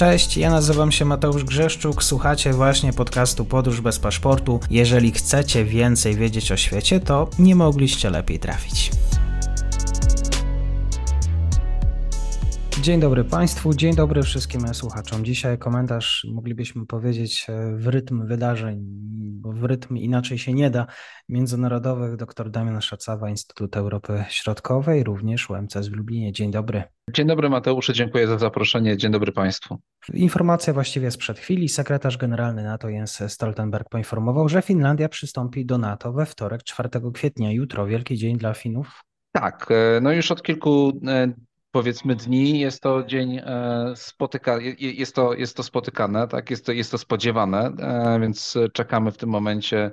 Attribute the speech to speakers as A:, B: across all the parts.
A: Cześć, ja nazywam się Mateusz Grzeszczuk, słuchacie właśnie podcastu Podróż bez paszportu. Jeżeli chcecie więcej wiedzieć o świecie, to nie mogliście lepiej trafić. Dzień dobry Państwu, dzień dobry wszystkim słuchaczom. Dzisiaj komentarz, moglibyśmy powiedzieć, w rytm wydarzeń, bo w rytm inaczej się nie da, międzynarodowych. Dr Damian Szacawa, Instytut Europy Środkowej, również UMCS w Lublinie. Dzień dobry.
B: Dzień dobry Mateusze, dziękuję za zaproszenie. Dzień dobry Państwu.
A: Informacja właściwie sprzed chwili. Sekretarz generalny NATO Jens Stoltenberg poinformował, że Finlandia przystąpi do NATO we wtorek, 4 kwietnia. Jutro wielki dzień dla Finów.
B: Tak, e, no już od kilku e, powiedzmy dni jest to dzień e, spotyka, jest to, jest to spotykane, tak? jest, to, jest to spodziewane, więc czekamy w tym momencie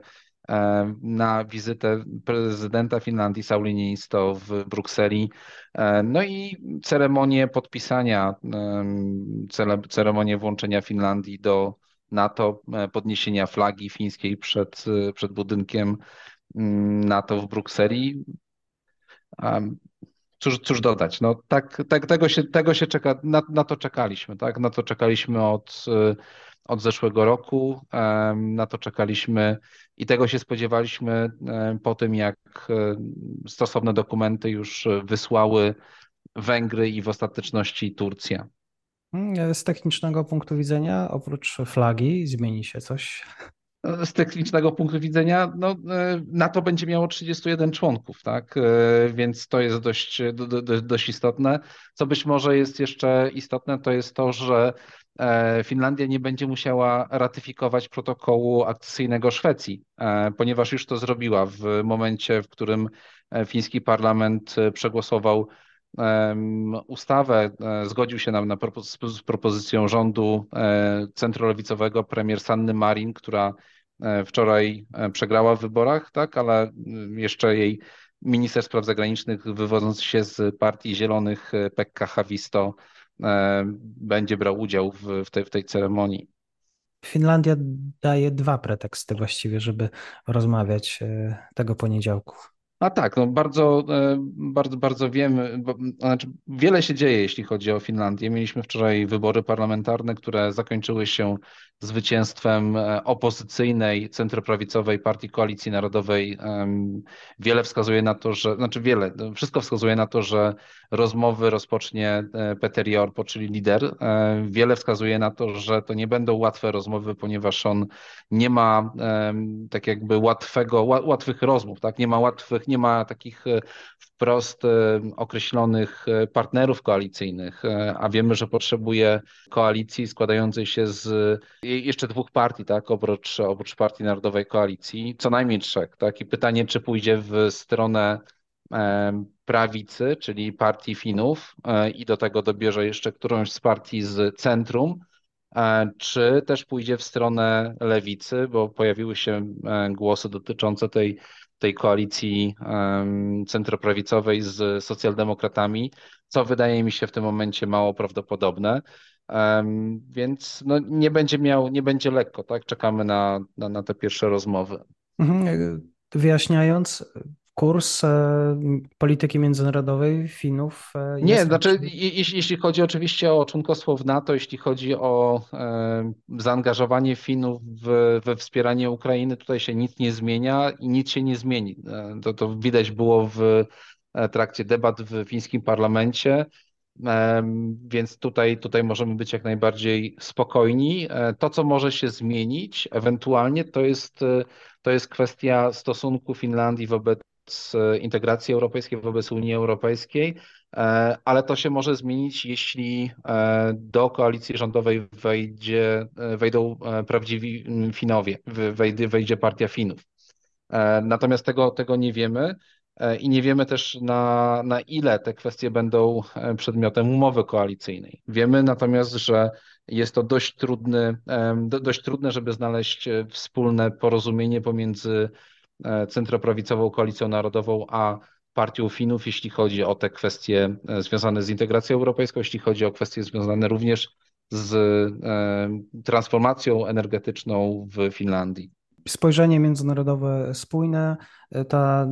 B: E, na wizytę prezydenta Finlandii Sauli Niinisto w Brukseli. E, no i ceremonię podpisania, e, ceremonię włączenia Finlandii do NATO, podniesienia flagi fińskiej przed, przed budynkiem mm, NATO w Brukseli. Cóż, cóż dodać? No, tak, tak, tego, się, tego się czeka, na, na to czekaliśmy, tak? Na to czekaliśmy od od zeszłego roku. Na to czekaliśmy i tego się spodziewaliśmy po tym, jak e, stosowne dokumenty już wysłały Węgry i w ostateczności Turcja.
A: Hmm, z technicznego punktu widzenia, oprócz flagi, zmieni się coś?
B: Z technicznego punktu widzenia, no, e, NATO będzie miało 31 członków, tak? E, więc to jest dość, dość istotne. Co być może jest jeszcze istotne, to jest to, że E, Finlandia nie będzie musiała ratyfikować protokołu akcesyjnego Szwecji, e, ponieważ już to zrobiła w momencie, w którym e, fiński parlament przegłosował ustawę, zgodził się nam na z propozycją rządu centrolewicowego premier Sanny Marin, która wczoraj przegrała w wyborach, tak, ale jeszcze jej minister spraw zagranicznych wywodząc się z partii Zielonych Pekka Havisto E, będzie brał udział w, w, tej, w tej ceremonii.
A: Finlandia daje dwa preteksty właściwie, żeby rozmawiać e, tego poniedziałku.
B: A tak, no bardzo, e, bardzo, bardzo wiemy, bo, znaczy wiele się dzieje, jeśli chodzi o Finlandię. Mieliśmy wczoraj wybory parlamentarne, które zakończyły się zwycięstwem e, opozycyjnej, centroprawicowej Partii Koalicji Narodowej. Wiele wskazuje na to, że, znaczy wiele, no, wszystko wskazuje na to, że rozmowy rozpocznie e, Peter Jorpo, czyli lider. Wiele wskazuje na to, że to nie będą łatwe rozmowy, ponieważ on nie ma tak jakby łatwego, łatwych rozmów, tak? Nie ma łatwych nie ma takich e, wprost e, określonych e, partnerów koalicyjnych, a wiemy, że potrzebuje koalicji składającej się z jeszcze dwóch partii, tak, oprócz, oprócz Partii Narodowej Koalicji, co najmniej trzech. Tak? I pytanie, czy pójdzie w stronę prawicy, czyli partii Finów i do tego dobierze jeszcze którąś z partii z centrum, czy też pójdzie w stronę lewicy, bo pojawiły się głosy dotyczące tej tej koalicji centroprawicowej z socjaldemokratami, co wydaje mi się w tym momencie mało prawdopodobne. Więc no, nie będzie miał, nie będzie lekko, tak? Czekamy na, na, na te pierwsze rozmowy.
A: Mhm. Wyjaśniając, kurs e, polityki międzynarodowej Finów.
B: E, Nie, znaczy jeśli, jeśli chodzi oczywiście o członkostwo w NATO, jeśli chodzi o e, zaangażowanie Finów w, we wspieranie Ukrainy, tutaj się nic nie zmienia i nic się nie zmieni. To, to widać było w trakcie debat w fińskim parlamencie. Więc tutaj, tutaj możemy być jak najbardziej spokojni. To, co może się zmienić ewentualnie, to jest, to jest kwestia stosunku Finlandii wobec integracji europejskiej wobec Unii Europejskiej, e, ale to się może zmienić, jeśli e, do koalicji rządowej wejdzie, e, wejdą prawdziwi Finowie, wejdzie, wejdzie partia Finów. Natomiast tego, tego nie wiemy i nie wiemy też na, na ile te kwestie będą przedmiotem umowy koalicyjnej. Wiemy natomiast, że jest to dość trudny, dość trudne, żeby znaleźć wspólne porozumienie pomiędzy E, centroprawicową koalicją narodową, a partią Finów, jeśli chodzi o te kwestie e, związane z integracją europejską, jeśli chodzi o kwestie związane również z e, transformacją energetyczną w Finlandii.
A: Spojrzenie międzynarodowe spójne, ta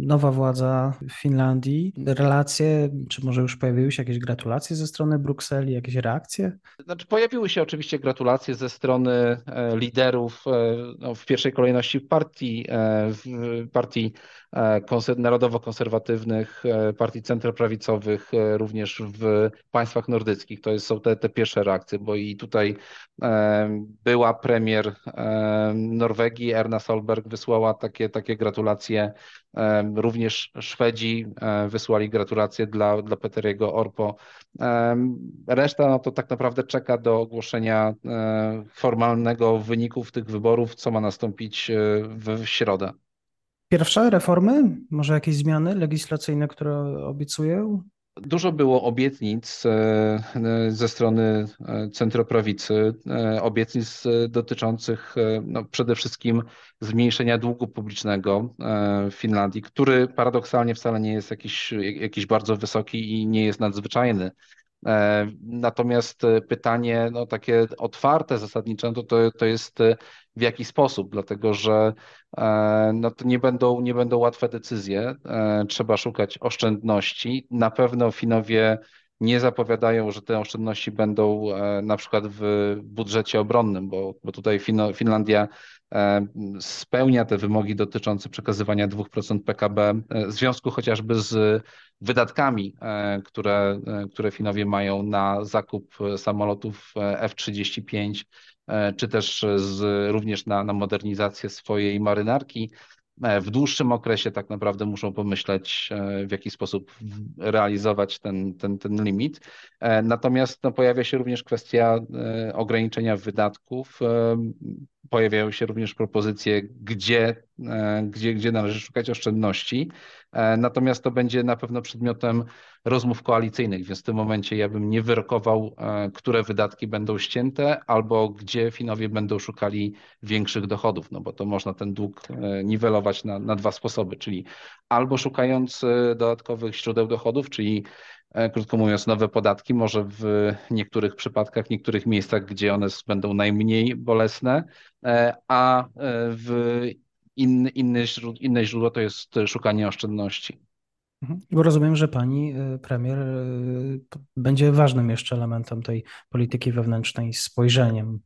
A: nowa władza w Finlandii, relacje, czy może już pojawiły się jakieś gratulacje ze strony Brukseli, jakieś reakcje?
B: Znaczy, pojawiły się oczywiście gratulacje ze strony e, liderów, e, no, w pierwszej kolejności partii, e, partii narodowo-konserwatywnych, partii centroprawicowych, również w państwach nordyckich. To są te, te pierwsze reakcje, bo i tutaj była premier Norwegii, Erna Solberg, wysłała takie, takie gratulacje. Również Szwedzi wysłali gratulacje dla, dla Peteriego Orpo. Reszta no to tak naprawdę czeka do ogłoszenia formalnego wyników tych wyborów, co ma nastąpić e, w środę.
A: Pierwsze reformy, może jakieś zmiany legislacyjne, które obiecują?
B: Dużo było obietnic e, ze strony centroprawicy, obietnic dotyczących no, przede wszystkim zmniejszenia długu publicznego w Finlandii, który paradoksalnie wcale nie jest jakiś, jakiś bardzo wysoki i nie jest nadzwyczajny. E, natomiast e, pytanie, no takie otwarte, zasadnicze, to, to, to jest e, w jaki sposób, dlatego że no to nie będą, nie będą łatwe decyzje, trzeba szukać oszczędności. Na pewno Finowie nie zapowiadają, że te oszczędności będą na przykład w budżecie obronnym, bo, bo tutaj Finlandia spełnia te wymogi dotyczące przekazywania 2% PKB w związku chociażby z wydatkami, e, które, e, które Finowie mają na zakup samolotów e, F-35, czy też z, również na, na modernizację swojej marynarki. W dłuższym okresie tak naprawdę muszą pomyśleć, w jaki sposób realizować ten, ten, ten limit. Natomiast no, pojawia się również kwestia ograniczenia wydatków pojawiają się również propozycje, gdzie, e, gdzie, gdzie należy szukać oszczędności. E, natomiast to będzie na pewno przedmiotem rozmów koalicyjnych, więc w tym momencie ja bym nie wyrokował, e, które wydatki będą ścięte albo gdzie Finowie będą szukali większych dochodów, no bo to można ten dług niwelować na, na dwa sposoby, czyli albo szukając dodatkowych źródeł dochodów, czyli krótko mówiąc, nowe podatki, może w niektórych przypadkach, w niektórych miejscach, gdzie one będą najmniej bolesne, e, a e, w inny, inny źródło, inne źródło to jest szukanie oszczędności.
A: Mhm. Bo rozumiem, że pani premier będzie ważnym jeszcze elementem tej polityki wewnętrznej spojrzeniem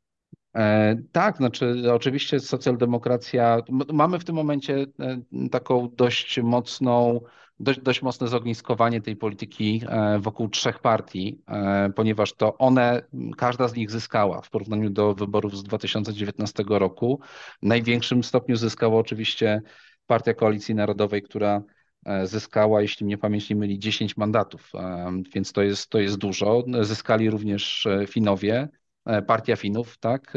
B: tak, znaczy oczywiście socjaldemokracja, mamy w tym momencie taką dość mocną dość, dość mocne zogniskowanie tej polityki e, wokół trzech partii, e, ponieważ to one, każda z nich zyskała w porównaniu do wyborów z 2019 roku. W największym stopniu zyskała oczywiście Partia Koalicji Narodowej, która e, zyskała, jeśli mnie pamięć nie myli, 10 mandatów, więc to jest, to jest dużo. Zyskali również Finowie, Partia Finów, tak.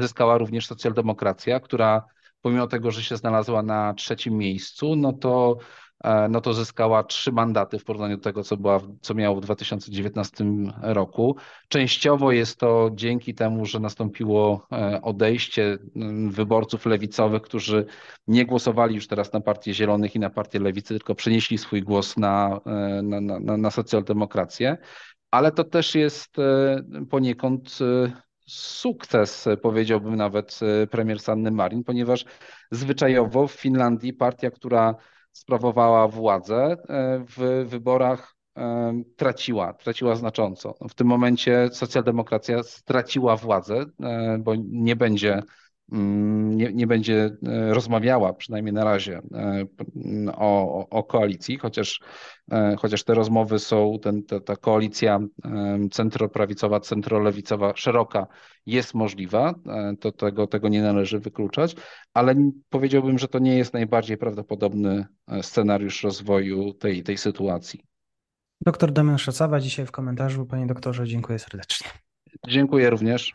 B: Zyskała również socjaldemokracja, która pomimo tego, że się znalazła na trzecim miejscu, no to no to zyskała trzy mandaty w porównaniu do tego, co, była, co miało w 2019 roku. Częściowo jest to dzięki temu, że nastąpiło e, odejście wyborców lewicowych, którzy nie głosowali już teraz na Partię Zielonych i na Partię Lewicy, tylko przenieśli swój głos na, e, na, na, na socjaldemokrację. Ale to też jest poniekąd sukces, powiedziałbym nawet premier Sanny Marin, ponieważ zwyczajowo w Finlandii partia, która sprawowała władzę e, w wyborach e, traciła, traciła znacząco. W tym momencie socjaldemokracja straciła władzę, e, bo nie będzie nie, nie będzie rozmawiała, przynajmniej na razie, o, o koalicji, chociaż, chociaż te rozmowy są, ten, ta, ta koalicja centroprawicowa, centrolewicowa szeroka jest możliwa, e, to tego, tego nie należy wykluczać, ale powiedziałbym, że to nie jest najbardziej prawdopodobny e, scenariusz rozwoju tej, tej sytuacji.
A: Doktor Damian Szacawa dzisiaj w komentarzu. Panie doktorze, dziękuję serdecznie.
B: Dziękuję również.